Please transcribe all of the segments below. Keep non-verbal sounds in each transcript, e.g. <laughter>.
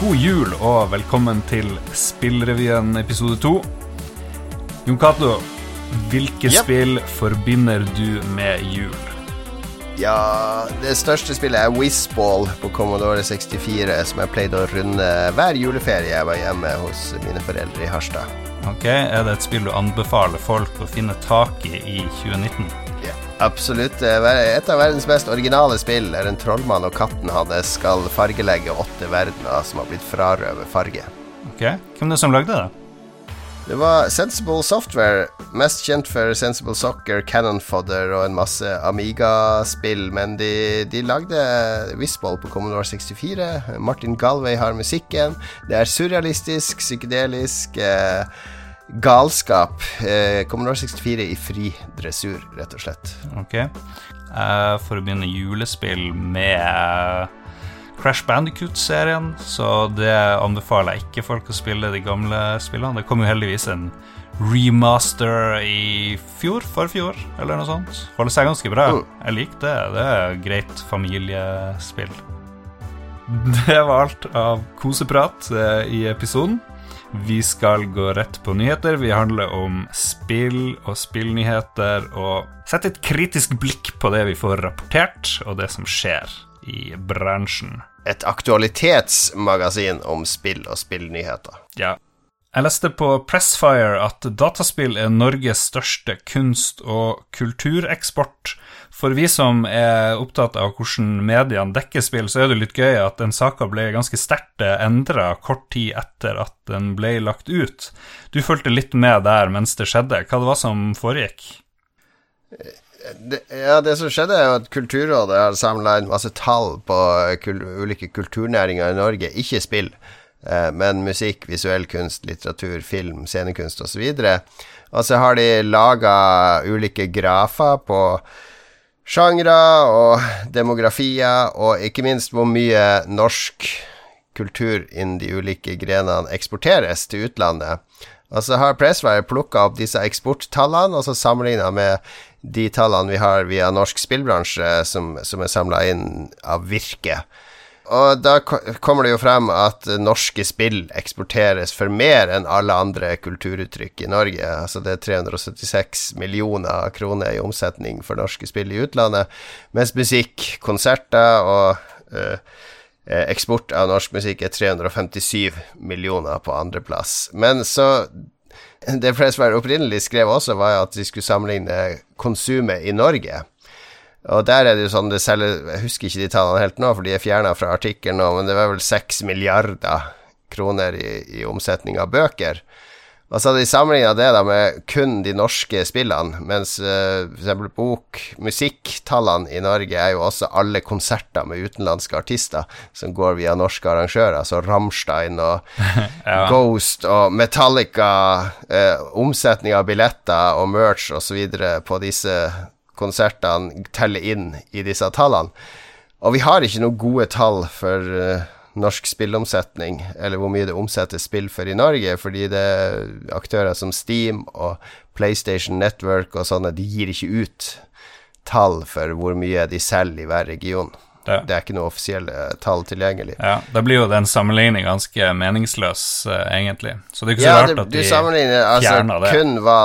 God jul og velkommen til Spillrevyen episode to. Jon Cato, hvilke Yep. spill forbinder du med jul? Ja, det største spillet er Whizball på Commodore 64, som jeg pleide å runde hver juleferie jeg var hjemme hos mine foreldre i Harstad. Ok, Er det et spill du anbefaler folk å finne tak i i 2019? Ja, absolutt. Et av verdens mest originale spill er en trollmann og katten hans skal fargelegge åtte verdener som har blitt frarøvet farge. Ok, Hvem er det som lagde det? Det var Sensible Software, mest kjent for Sensible Soccer, Cannon Fodder og en masse Amiga-spill, men de, de lagde Whizball på Commodore 64. Martin Galway har musikken. Det er surrealistisk, psykedelisk eh, galskap. Eh, Commodore 64 i fri dressur, rett og slett. Ok for å begynne julespill med Crash Bandicoot-serien, så det anbefaler jeg ikke folk å spille de gamle spillene. Det kom jo heldigvis en remaster i fjor, forfjor, eller noe sånt. Holder seg ganske bra. Mm. Jeg liker det. Det er greit familiespill. <laughs> Det var alt av koseprat eh, i episoden. Vi skal gå rett på nyheter. Vi handler om spill og spillnyheter og sette et kritisk blikk på det vi får rapportert, og det som skjer i bransjen. Et aktualitetsmagasin om spill og spillnyheter. Ja. Jeg leste på Pressfire at dataspill er Norges største kunst- og kultureksport. For vi som er opptatt av hvordan mediene dekker spill, så er det litt gøy at den saka ble ganske sterkt endra kort tid etter at den ble lagt ut. Du fulgte litt med der mens det skjedde. Hva det var som foregikk? Det, ja, det som skjedde, er jo at Kulturrådet har samla inn masse tall på kul ulike kulturnæringer i Norge. Ikke spill, men musikk, visuell kunst, litteratur, film, scenekunst osv. Og så har de laga ulike grafer på sjangre og demografier, og ikke minst hvor mye norsk kultur innen de ulike grenene eksporteres til utlandet. Og så har Presswire plukka opp disse eksporttallene og så sammenligna med de tallene vi har via norsk spillbransje, som, som er samla inn av Virke. Og da kommer det jo frem at norske spill eksporteres for mer enn alle andre kulturuttrykk i Norge. Altså det er 376 millioner kroner i omsetning for norske spill i utlandet, mens musikk, konserter og eh, eksport av norsk musikk er 357 millioner på andreplass. Men så Det Presswire opprinnelig skrev også, var at de skulle sammenligne konsumet i Norge. Og der er det jo sånn det selger Jeg husker ikke de tallene helt nå, for de er fjerna fra artikkelen nå, men det var vel seks milliarder kroner i, i omsetning av bøker. Og så hadde de sammenligna det da med kun de norske spillene, mens uh, f.eks. bok, musikktallene i Norge er jo også alle konserter med utenlandske artister som går via norske arrangører, så Rammstein og <laughs> Ja. Ghost og Metallica, uh, omsetning av billetter og merch osv. på disse konsertene teller inn i disse tallene. Og vi har ikke noen gode tall for uh, norsk spillomsetning, eller hvor mye det omsettes spill for i Norge, fordi det er aktører som Steam og PlayStation Network og sånne, de gir ikke ut tall for hvor mye de selger i hver region. Det. Det er ikke noe offisielle tall tilgjengelig. Ja, Da blir jo den sammenligningen ganske meningsløs, uh, egentlig. Så det er ikke så Ja, rart det, at du de sammenligner fjerna altså det. kun hva,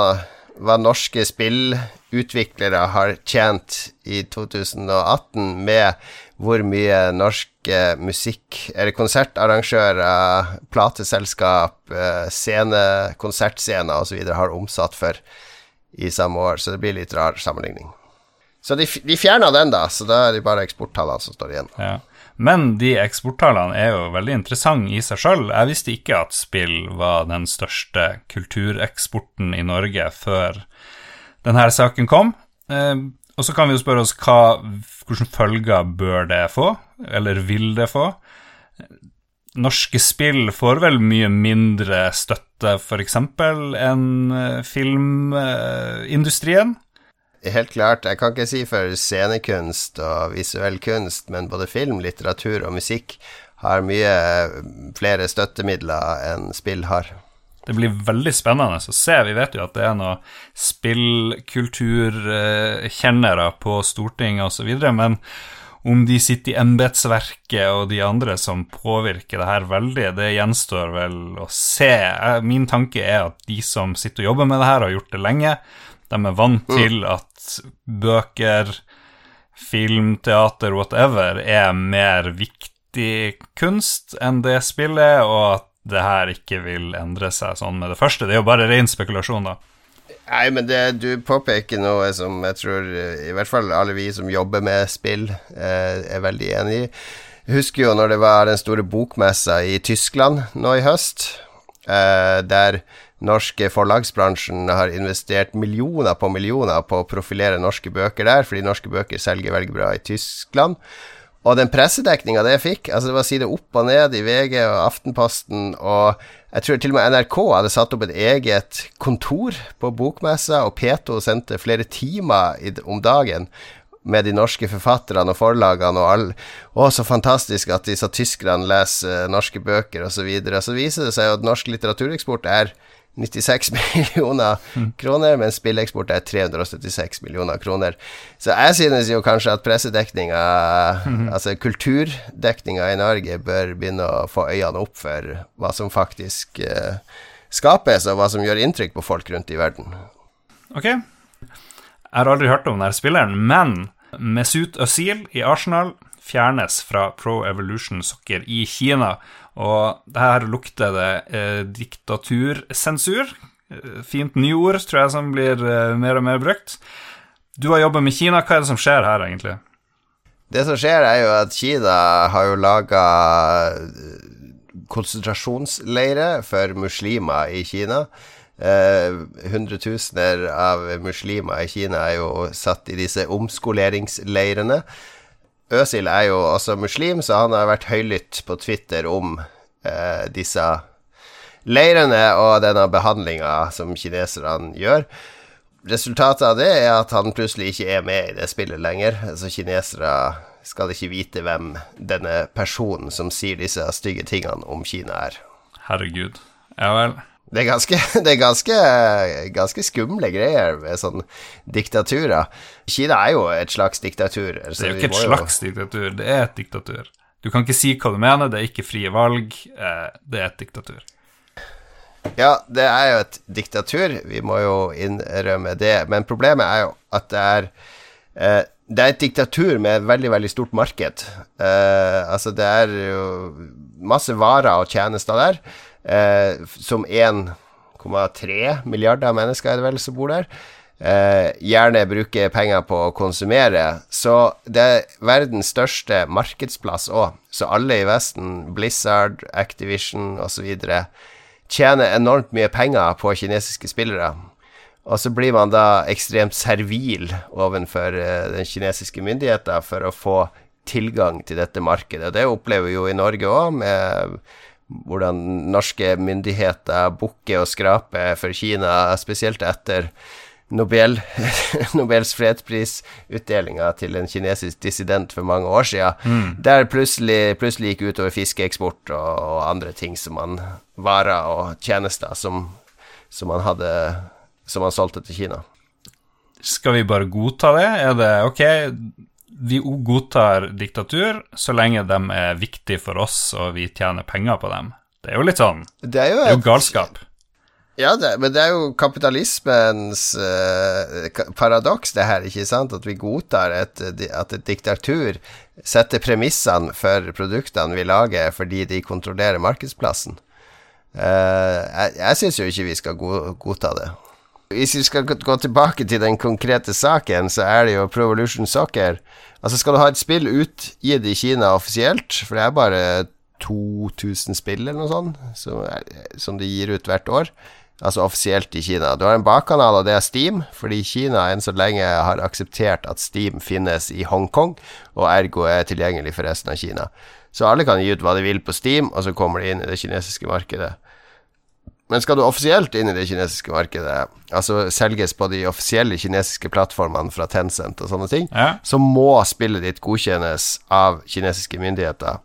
hva norske spillutviklere har tjent i 2018, med hvor mye norske musikk- eller konsertarrangører, plateselskap, eh, scene, konsertscener osv. har omsatt for i samme år, så det blir litt rar sammenligning. Så de, de fjerna den, da, så da er det bare eksporttallene som står igjen. Ja. Men de eksporttallene er jo veldig interessante i seg sjøl. Jeg visste ikke at spill var den største kultureksporten i Norge før denne saken kom. Eh, og så kan vi jo spørre oss hva, hvilke følger bør det få, eller vil det få? Norske spill får vel mye mindre støtte, f.eks., enn eh, filmindustrien? Helt klart. Jeg kan ikke si for scenekunst og visuell kunst, men både film, litteratur og musikk har mye flere støttemidler enn spill har. Det blir veldig spennende å se. Vi vet jo at det er noen spillkulturkjennere på Stortinget osv., men om de sitter i embetsverket og de andre som påvirker det her veldig, det gjenstår vel å se. Min tanke er at de som sitter og jobber med det her, har gjort det lenge. De er vant mm. til at bøker, film, teater, whatever, er mer viktig kunst enn det spillet, og at det her ikke vil endre seg sånn med det første. Det er jo bare ren spekulasjon, da. Nei, men det, du påpeker noe som jeg tror i hvert fall alle vi som jobber med spill, eh, er veldig enig i. Husker jo når det var den store bokmessa i Tyskland nå i høst, eh, der norske forlagsbransjen har investert millioner på millioner på å profilere norske bøker der, fordi norske bøker selger veldig bra i Tyskland. Og den pressedekninga det jeg fikk, altså det var side opp og ned i VG og Aftenposten, og jeg tror til og med NRK hadde satt opp et eget kontor på bokmessa, og P2 sendte flere timer om dagen med de norske forfatterne og forlagene og alle. Å, så fantastisk at disse tyskerne leser norske bøker, osv. Så, videre. så viser det seg jo at norsk litteratureksport er 96 <laughs> millioner mm. kroner, mens spilleeksport er 376 millioner kroner. Så jeg synes jo kanskje at pressedekninga, mm. altså kulturdekninga i Norge, bør begynne å få øynene opp for hva som faktisk uh, skapes, og hva som gjør inntrykk på folk rundt i verden. Ok. Jeg har aldri hørt om denne spilleren, men Mesut Özil i Arsenal fjernes fra Pro Evolution Soccer i Kina. Og her lukter det eh, diktatursensur. Eh, fint nyord, tror jeg, som blir eh, mer og mer brukt. Du har jobba med Kina. Hva er det som skjer her, egentlig? Det som skjer, er jo at Kina har jo laga eh, konsentrasjonsleirer for muslimer i Kina. Eh, hundretusener av muslimer i Kina er jo satt i disse omskoleringsleirene. Øsil er jo også muslim, så han har vært høylytt på Twitter om eh, disse leirene og denne behandlinga som kineserne gjør. Resultatet av det er at han plutselig ikke er med i det spillet lenger. Altså Kinesere skal ikke vite hvem denne personen som sier disse stygge tingene om Kina er. Herregud. Ja vel. Det er ganske, <laughs> det er ganske, ganske skumle greier med sånne diktaturer. Kina er jo et slags diktatur. det er jo ikke et slags jo... diktatur, det er et diktatur. Du kan ikke si hva du mener, det er ikke frie valg, eh, det er et diktatur. Ja, det er jo et diktatur, vi må jo innrømme det. Men problemet er jo at det er eh, det er et diktatur med et veldig, veldig stort marked. Eh, altså, det er jo masse varer og tjenester der eh, som 1,3 milliarder mennesker er det vel som bor der, eh, gjerne bruker penger på å konsumere. Så det er verdens største markedsplass òg. Så alle i Vesten, Blizzard, Activision osv., tjener enormt mye penger på kinesiske spillere. Og så blir man da ekstremt servil overfor uh, den kinesiske myndigheten for å få tilgang til dette markedet. Det opplever vi jo i Norge òg, med hvordan norske myndigheter bukker og skraper for Kina, spesielt etter Nobel, <laughs> Nobels fredsprisutdelinga til en kinesisk dissident for mange år siden, mm. der plutselig, plutselig gikk utover fiskeeksport og, og, andre ting som man Varer og tjenester som, som man hadde Som man solgte til Kina. Skal vi bare godta det? Er det ok, vi godtar diktatur så lenge de er viktige for oss og vi tjener penger på dem. Det er jo litt sånn Det er jo, det er jo galskap. Ja, det, men det er jo kapitalismens eh, paradoks, det her, ikke sant? At vi godtar et, at et diktatur setter premissene for produktene vi lager, fordi de kontrollerer markedsplassen. Eh, jeg jeg syns jo ikke vi skal godta det. Hvis vi skal gå tilbake til den konkrete saken, så er det jo Provolution Soccer. Altså, skal du ha et spill utgitt i Kina offisielt, for det er bare 2000 spill eller noe sånt som, som de gir ut hvert år, altså offisielt i Kina. Du har en bakkanal, og det er Steam, fordi Kina enn så lenge har akseptert at Steam finnes i Hongkong, og ergo er tilgjengelig for resten av Kina. Så alle kan gi ut hva de vil på Steam, og så kommer de inn i det kinesiske markedet. Men skal du offisielt inn i det kinesiske markedet, altså selges på de offisielle kinesiske plattformene fra Tencent og sånne ting, ja. så må spillet ditt godkjennes av kinesiske myndigheter.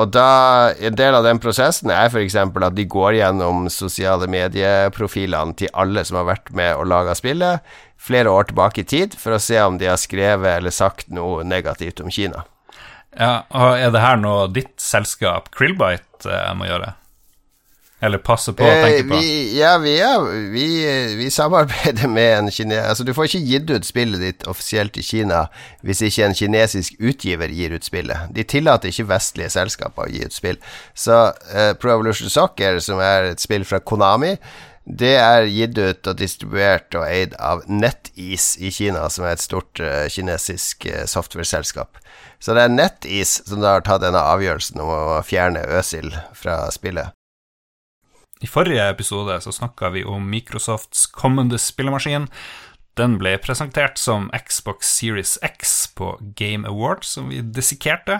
Og da, En del av den prosessen er f.eks. at de går gjennom sosiale medieprofilene til alle som har vært med og laga spillet, flere år tilbake i tid, for å se om de har skrevet eller sagt noe negativt om Kina. Ja, og Er det her noe ditt selskap Krillbite eh, må gjøre? Eller passe på å tenke på? Eh, vi, ja, vi, er, vi, vi, samarbeider med en kines... Altså, du får ikke gitt ut spillet ditt offisielt i Kina hvis ikke en kinesisk utgiver gir ut spillet. De tillater ikke vestlige selskaper å gi ut spill. Så uh, Pro Evolution Soccer, som er et spill fra Konami, det er gitt ut og distribuert og eid av NetEase i Kina, som er et stort uh, kinesisk uh, software-selskap. Så det er NetEase som da har tatt denne avgjørelsen om å fjerne Øsil fra spillet. I forrige episode så snakka vi om Microsofts kommende spillemaskin. Den ble presentert som Xbox Series X på Game Awards, som vi dissekerte.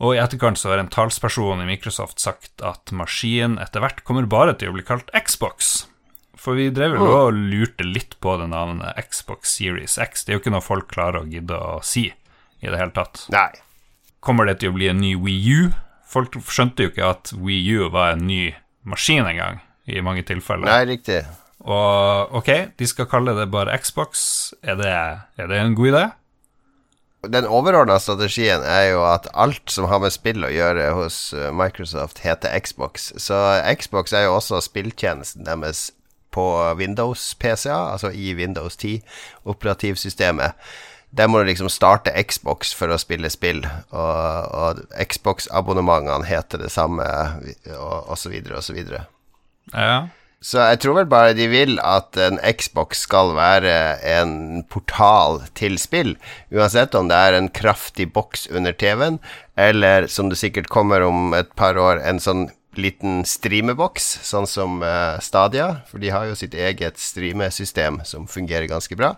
Og i etterkant så har en talsperson i Microsoft sagt at maskinen etter hvert kommer bare til å bli kalt Xbox. For vi drev vel og lurte litt på det navnet Xbox Series X. Det er jo ikke noe folk klarer å gidde å si i det hele tatt. Nei. Kommer det til å bli en ny Wii U? Folk skjønte jo ikke at Wii U var en ny maskin engang, i mange tilfeller. Nei, riktig. Og ok, de skal kalle det bare Xbox. Er det, er det en god idé? Den overordna strategien er jo at alt som har med spill å gjøre hos eh, Microsoft, heter Xbox. Så Xbox er jo også spilltjenesten deres på Windows-PC-er, altså i Windows 10-operativsystemet. Der må du liksom starte Xbox for å spille spill, og, og Xbox-abonnementene heter det samme, og osv., osv. Ja. Så jeg tror vel bare de vil at en Xbox skal være en portal til spill, uansett om det er en kraftig boks under TV-en, eller som det sikkert kommer om et par år, en sånn liten streameboks, sånn som uh, Stadia, for de har jo sitt eget streamesystem som fungerer ganske bra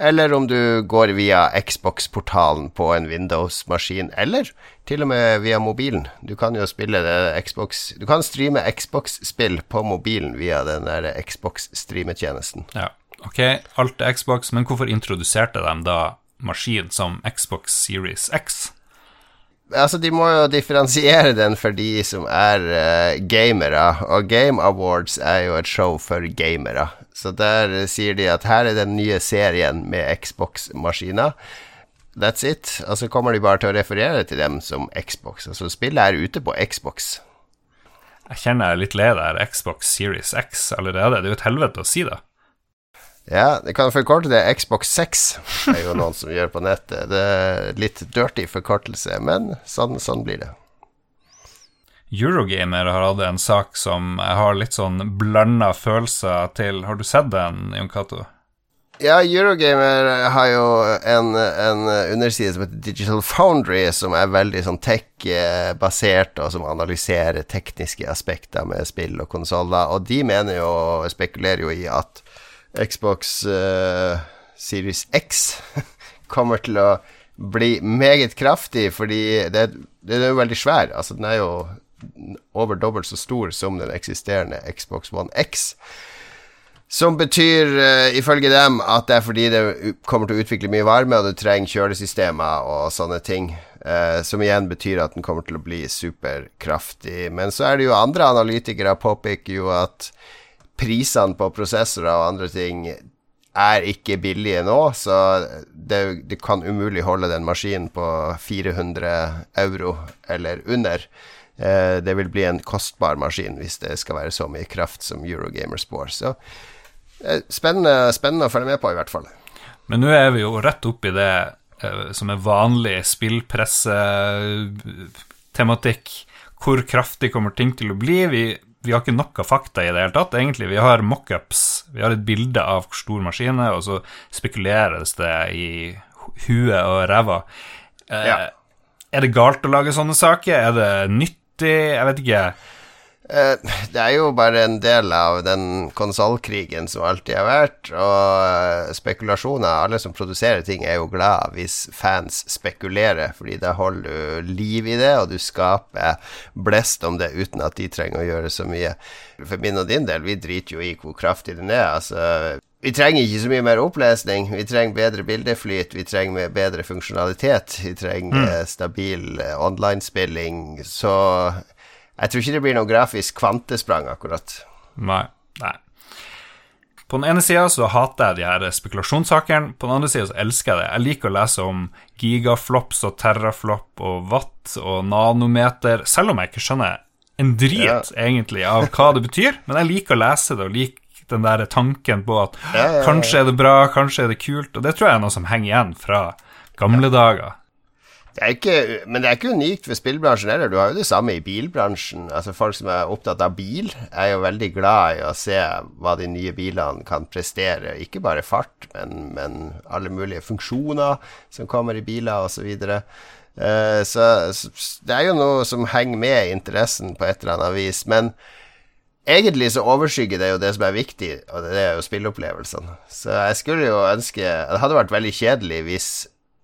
eller om du går via Xbox-portalen på en Windows-maskin, eller til og med via mobilen. Du kan jo spille Xbox Du kan streame Xbox-spill på mobilen via den der Xbox-streametjenesten. Ja, ok, alt er Xbox, men hvorfor introduserte de da maskin som Xbox Series X? Altså, de må jo differensiere den for de som er uh, gamere, og Game Awards er jo et show for gamere. Så der sier de at her er den nye serien med Xbox-maskiner. That's it. Og så kommer de bare til å referere til dem som Xbox. Altså, spillet er ute på Xbox. Jeg kjenner jeg er litt lei der Xbox Series X allerede. Det er jo et helvete å si det. Ja, det kan forkorte det Xbox 6, er jo noen som gjør på nettet. Det er litt dirty forkortelse, men sånn, sånn blir det. Eurogamer har hatt en sak som jeg har litt sånn blanda følelser til. Har du sett den, Jon Cato? Ja, Eurogamer har jo en, en, underside som heter Digital Foundry, som er veldig sånn tech-basert, og som analyserer tekniske aspekter med spill og konsoller. Og de mener jo, spekulerer jo i at Xbox uh, Series X <laughs> kommer til å bli meget kraftig, fordi det, det er jo veldig svær. Altså, den er jo over dobbelt så stor som den eksisterende Xbox One X. Som betyr, uh, ifølge dem, at det er fordi det kommer til å utvikle mye varme, og du trenger kjølesystemer og sånne ting. Uh, som igjen betyr at den kommer til å bli superkraftig. Men så er det jo andre analytikere påpeker jo at prisene på prosessorer og andre ting er ikke billige nå, så det, det, kan umulig holde den maskinen på 400 euro eller under. Eh, det vil bli en kostbar maskin hvis det skal være så mye kraft som Eurogamer spår. Så eh, spennende, spennende, å følge med på, i hvert fall. Men nå er vi jo rett oppi det eh, som er vanlig spillpressetematikk. Hvor kraftig kommer ting til å bli? Vi vi har ikke noe fakta i det hele tatt, egentlig. Vi har mockups. Vi har et bilde av hvor stor maskinen er, og så spekuleres det i huet og ræva. Eh, ja. Er det galt å lage sånne saker? Er det nyttig? Jeg vet ikke. Eh, det er jo bare en del av den konsollkrigen som alltid har vært, og eh, spekulasjoner Alle som produserer ting, er jo glad hvis fans spekulerer, fordi da holder du liv i det, og du skaper blest om det uten at de trenger å gjøre så mye. For min og din del, vi driter jo i hvor kraftig den er. Altså, vi trenger ikke så mye mer opplesning. Vi trenger bedre bildeflyt, vi trenger bedre funksjonalitet. Vi trenger mm. stabil uh, online-spilling. Så jeg tror ikke det blir noe grafisk kvantesprang, akkurat. Nei. Nei. På den ene sida så hater jeg de her spekulasjonssakene, på den andre sida så elsker jeg det. Jeg liker å lese om gigaflops og terraflop og watt og nanometer, selv om jeg ikke skjønner en drit, ja. egentlig, av hva det betyr. Men jeg liker å lese det, og liker den der tanken på at ja, ja, kanskje er det bra, kanskje er det kult, og det tror jeg er noe som henger igjen fra gamle dager. Det ikke, men det er ikke unikt for spillbransjen heller. Du har jo det samme i bilbransjen. Altså Folk som er opptatt av bil, er jo veldig glad i å se hva de nye bilene kan prestere. Ikke bare fart, men, men alle mulige funksjoner som kommer i biler osv. Uh, så, så det er jo noe som henger med i interessen på et eller annet vis. Men egentlig så overskygger det jo det som er viktig, og det er jo spilleopplevelsene. Så jeg skulle jo ønske Det hadde vært veldig kjedelig hvis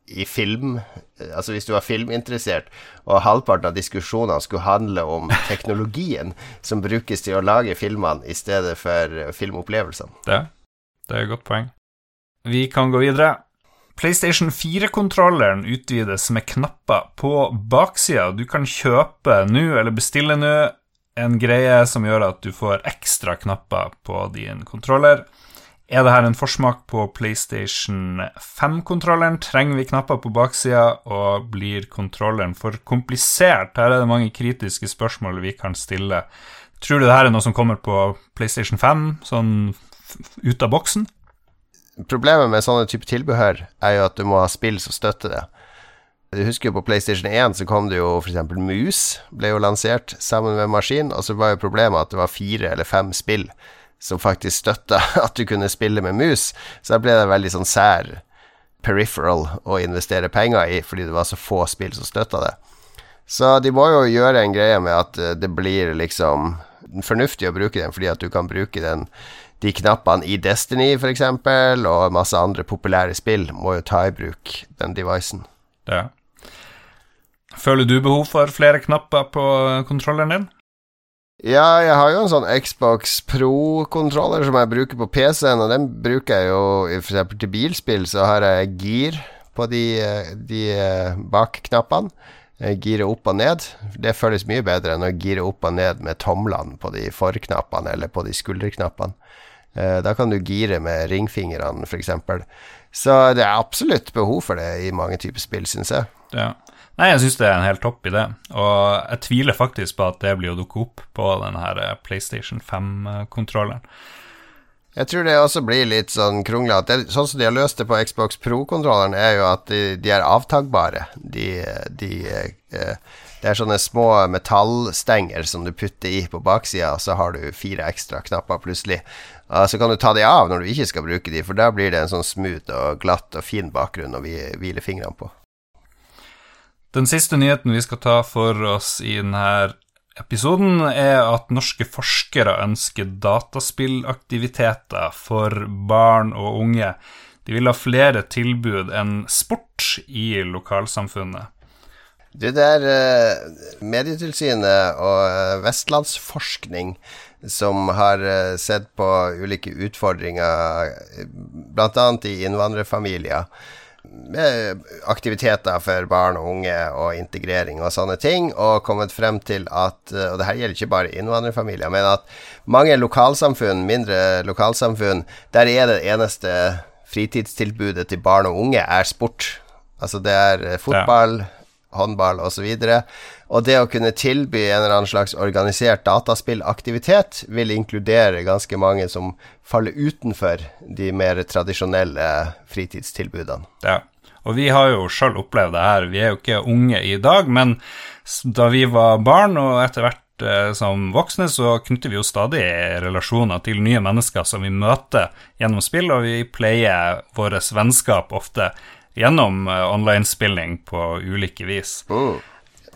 i film Altså hvis du var filminteressert, og halvparten av diskusjonene skulle handle om <laughs> teknologien som brukes til å lage filmene, i stedet for filmopplevelsene. Det, det er et godt poeng. Vi kan gå videre. PlayStation 4-kontrolleren utvides med knapper på baksida. Du kan kjøpe nå, eller bestille nå, en greie som gjør at du får ekstra knapper på din kontroller. Er det her en forsmak på PlayStation 5-kontrolleren? Trenger vi knapper på baksida, og blir kontrolleren for komplisert? Her er det mange kritiske spørsmål vi kan stille. Tror du det her er noe som kommer på PlayStation 5, sånn ut av boksen? Problemet med sånne type tilbehør er jo at du må ha spill som støtter det. Du husker jo på PlayStation 1 så kom det jo f.eks. mus, ble jo lansert sammen med maskin, og så var jo problemet at det var fire eller fem spill som faktisk støtta <laughs> at du kunne spille med mus. Så da ble det veldig sånn sær peripheral å investere penger i, fordi det var så få spill som støtta det. Så de må jo gjøre en greie med at eh, det blir liksom fornuftig å bruke den, fordi at du kan bruke den de knappene i Destiny f.eks., og masse andre populære spill må jo ta i bruk den devicen. Ja. Føler du behov for flere knapper på kontrolleren din? Ja, jeg har jo en sånn Xbox Pro-kontroller som jeg bruker på PC-en, og den bruker jeg jo f.eks. til bilspill, så har jeg gir på de, de bakknappene. Gire opp og ned. Det føles mye bedre enn å gire opp og ned med tomlene på de forknappene eller på de skulderknappene. Eh, da kan du gire med ringfingrene, f.eks. Så det er absolutt behov for det i mange typer spill, syns jeg. Ja. Nei, jeg syns det er en helt topp idé, og jeg tviler faktisk på at det blir å dukke opp på den her eh, PlayStation 5-kontrolleren. Jeg tror det også blir litt sånn kronglete. Sånn som de har løst det på Xbox Pro-kontrolleren, er jo at de, de er avtagbare. De, de, eh, det er sånne små metallstenger som du putter i på baksida, og så har du fire ekstra knapper plutselig. Og Så kan du ta de av når du ikke skal bruke de, for da blir det en sånn smooth og glatt og fin bakgrunn å hvile fingrene på. Den siste nyheten vi skal ta for oss i denne episoden, er at norske forskere ønsker dataspillaktiviteter for barn og unge. De vil ha flere tilbud enn sport i lokalsamfunnet. Det er uh, Medietilsynet og uh, Vestlandsforskning som har uh, sett på ulike utfordringer, bl.a. i innvandrerfamilier aktiviteter for barn og unge og integrering og sånne ting, og kommet frem til at Og det her gjelder ikke bare innvandrerfamilier, men at mange lokalsamfunn, mindre lokalsamfunn, der er det eneste fritidstilbudet til barn og unge er sport. Altså det er fotball, ja. håndball osv. Og, så og det å kunne tilby en eller annen slags organisert dataspillaktivitet vil inkludere ganske mange som faller utenfor de mer tradisjonelle fritidstilbudene. Ja, og vi har jo sjøl opplevd det her. Vi er jo ikke unge i dag, men da vi var barn, og etter hvert eh, som voksne, så knytter vi jo stadig relasjoner til nye mennesker som vi møter gjennom spill, og vi pleier våre vennskap ofte gjennom eh, online-spilling på ulike vis. Mm.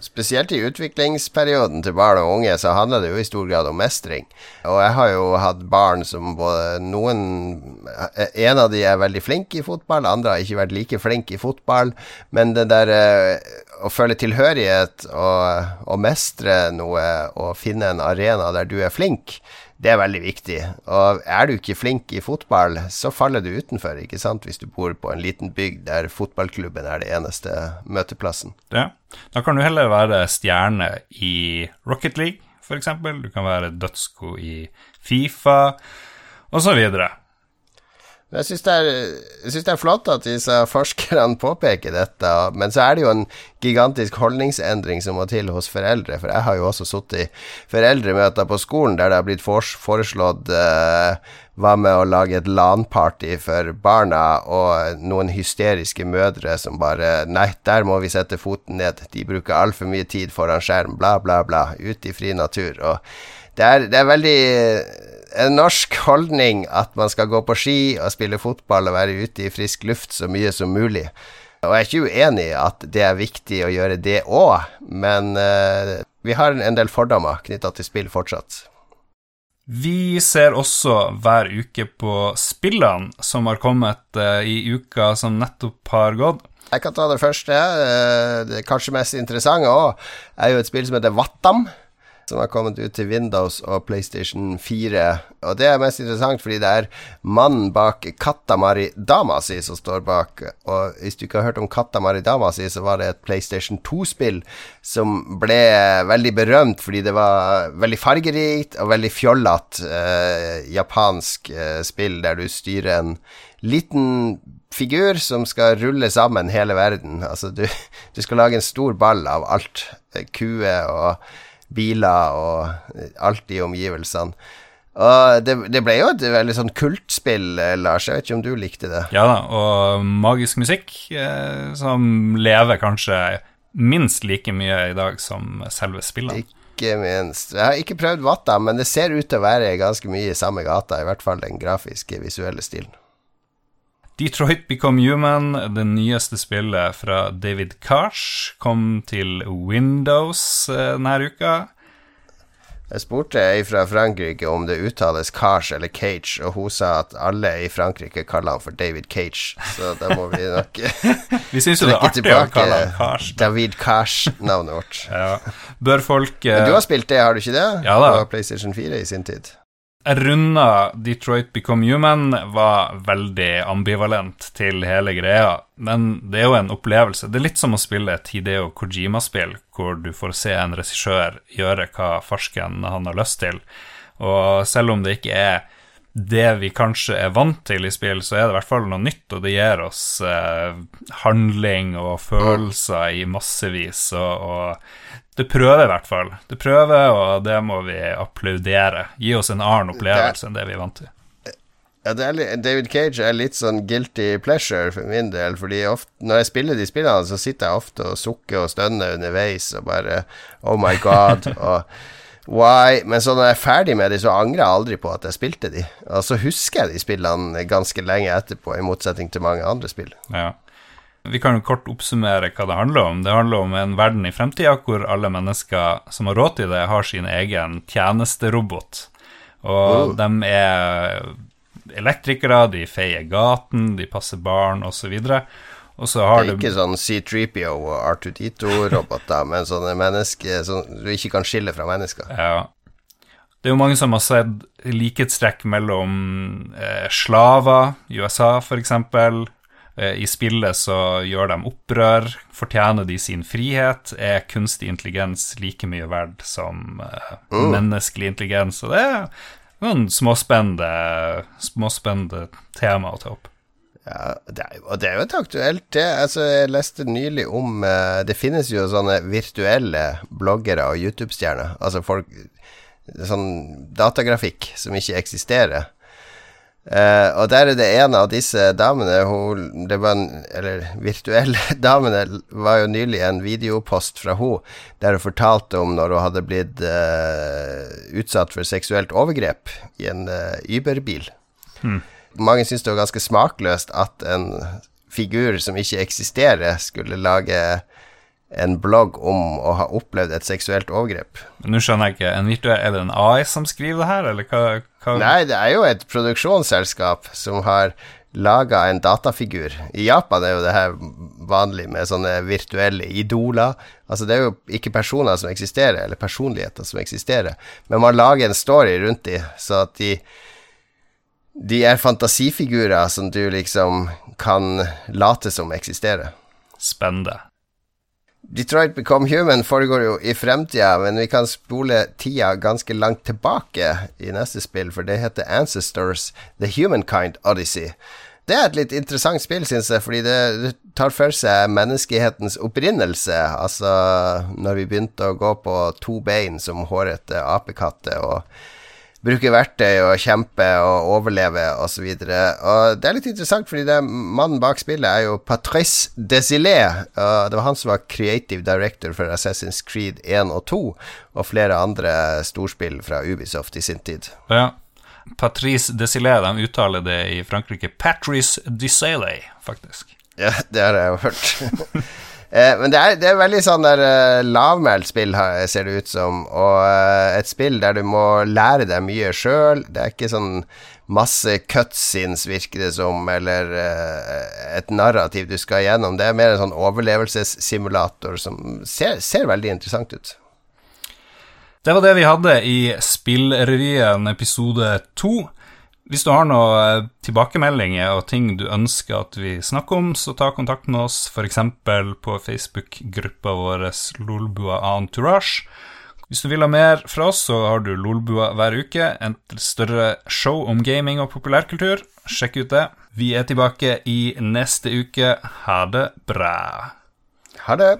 Spesielt i utviklingsperioden til barn og unge så handler det jo i stor grad om mestring. Og jeg har jo hatt barn som både noen En av de er veldig flink i fotball, andre har ikke vært like flink i fotball. Men det der eh, å føle tilhørighet og, og mestre noe og finne en arena der du er flink, Det er veldig viktig. Og er du ikke flink i fotball, så faller du utenfor, ikke sant, hvis du bor på en liten bygd der fotballklubben er det eneste møteplassen. Ja. Da kan du heller være stjerne i Rocket League, f.eks. Du kan være dødsgod i Fifa, osv. Jeg syns det, det, er flott at disse forskerne påpeker dette, men så er det jo en gigantisk holdningsendring som må til hos foreldre. For jeg har jo også sittet i foreldremøter på skolen der det har blitt foreslått uh, hva med å lage et LAN-party for barna, og noen hysteriske mødre som bare Nei, der må vi sette foten ned. De bruker altfor mye tid foran skjerm, bla, bla, bla. Ut i fri natur. Og det er, det er veldig en norsk holdning at man skal gå på ski og spille fotball og være ute i frisk luft så mye som mulig. Og jeg er ikke uenig i at det er viktig å gjøre det òg, men uh, vi har en del fordommer knytta til spill fortsatt. Vi ser også hver uke på spillene som har kommet uh, i uka som nettopp har gått. Jeg kan ta det første. Uh, det kanskje mest interessante òg er jo et spill som heter Vattam som har kommet ut til Windows og PlayStation 4. Og det er mest interessant fordi det er mannen bak Katamari Damasi som står bak. Og hvis du ikke har hørt om Katamari Damasi, så var det et PlayStation 2-spill som ble veldig berømt fordi det var veldig fargerikt og veldig fjollete eh, japansk eh, spill der du styrer en liten figur som skal rulle sammen hele verden. Altså, du, du skal lage en stor ball av alt. Kuer og biler og alt i omgivelsene. Og det, det, ble jo et veldig sånn kultspill, Lars. Jeg vet ikke om du likte det? Ja da, og magisk musikk eh, som lever kanskje minst like mye i dag som selve spillene. Ikke minst. Jeg har ikke prøvd Vatta, men det ser ut til å være ganske mye i samme gata, i hvert fall den grafiske, visuelle stilen. Detroit Become Human, det nyeste spillet fra David Cash, kom til Windows eh, denne uka. Jeg spurte ei fra Frankrike om det uttales Cash eller Cage, og hun sa at alle i Frankrike kaller han for David Cage, så da må vi nok <laughs> Vi syns jo det er artig å kalle han Cash. David Cash-navnet vårt. ja. Bør folk uh... Du har spilt det, har du ikke det? Ja da. På PlayStation 4 i sin tid. Runda Detroit Become Human, var veldig ambivalent til hele greia. Men det er jo en opplevelse. Det er litt som å spille et Hideo Kojima-spill, hvor du får se en regissør gjøre hva farsken han har lyst til. Og selv om det ikke er det vi kanskje er vant til i spill, så er det i hvert fall noe nytt, og det gir oss eh, handling og følelser i massevis. Og, og det prøver i hvert fall. Det prøver, og det må vi applaudere. Gi oss en annen opplevelse enn det vi er vant til. Ja, litt, David Cage er litt sånn guilty pleasure for min del. Fordi ofte, når jeg spiller de spillene, så sitter jeg ofte og sukker og stønner underveis og bare Oh my God. <laughs> og Why? Men så når jeg er ferdig med de, så angrer jeg aldri på at jeg spilte de. Og så husker jeg de spillene ganske lenge etterpå, i motsetning til mange andre spill. Ja. Vi kan jo kort oppsummere hva det handler om. Det handler om en verden i fremtida hvor alle mennesker som har råd til det, har sin egen tjenesterobot. Og oh. de er elektrikere, de feier gaten, de passer barn osv. Og så har det er ikke sånn C3PO og R2D2-roboter, <laughs> men sånne mennesker som du ikke kan skille fra mennesker. Ja. Det er jo mange som har sett likhetstrekk mellom eh, slaver i USA, f.eks., Eh, I spillet så gjør de opprør. Fortjener de sin frihet? Er kunstig intelligens like mye verdt som uh, mm. menneskelig intelligens? Og det er noen småspennende, småspennende tema å ta opp. Ja, det er, og det er jo et aktuelt det. Altså, jeg leste nylig om uh, Det finnes jo sånne virtuelle bloggere og YouTube-stjerner. Altså folk Sånn datagrafikk som ikke eksisterer. Uh, og der er det en av disse damene hun, det var en, Eller virtuelle <laughs> damene var jo nylig en videopost fra hun der hun fortalte om når hun hadde blitt uh, utsatt for seksuelt overgrep i en Uber-bil. Hmm. Mange syns det var ganske smakløst at en figur som ikke eksisterer, skulle lage en blogg om å ha opplevd et seksuelt overgrep. Men Nå skjønner jeg ikke, en virtuell, Er det en AI som skriver det her, eller hva, hva? Nei, det er jo et produksjonsselskap som har laga en datafigur. I Japan er jo det her vanlig med sånne virtuelle idoler. Altså det er jo ikke personer som eksisterer, eller personligheter som eksisterer, men man lager en story rundt dem, så at de de er fantasifigurer som du liksom kan late som eksisterer. Spennende. Detroit Become Human foregår jo i fremtida, men vi kan spole tida ganske langt tilbake i neste spill, for det heter Ancestors The Humankind Odyssey. Det er et litt interessant spill, syns jeg, fordi det, tar for seg menneskehetens opprinnelse. Altså når vi begynte å gå på to bein som hårete apekatter og bruke verktøy og kjempe og overleve osv. Og, så og det er litt interessant, fordi det, mannen bak spillet er jo Patrice Desilets. Det var han som var creative director for Assassin's Creed 1 og 2, og flere andre storspill fra Ubisoft i sin tid. Ja. Patrice Desilets, de uttaler det i Frankrike Patrice Desilets, faktisk. Ja, det har jeg jo hørt. <laughs> Eh, men det er, det er, veldig sånn der uh, lavmælt spill, ser det ut som. Og uh, et spill der du må lære deg mye sjøl. Det er ikke sånn masse cutscenes, virker det som, eller uh, et narrativ du skal gjennom. Det er mer en sånn overlevelsessimulator som ser, ser veldig interessant ut. Det var det vi hadde i Spillrevyen episode to. Hvis du har noen tilbakemeldinger og ting du ønsker at vi snakker om, så ta kontakt med oss f.eks. på Facebook-gruppa vår Lolbua Entourage. Hvis du vil ha mer fra oss, så har du Lolbua hver uke, et større show om gaming og populærkultur. Sjekk ut det. Vi er tilbake i neste uke. Ha det bra. Ha det.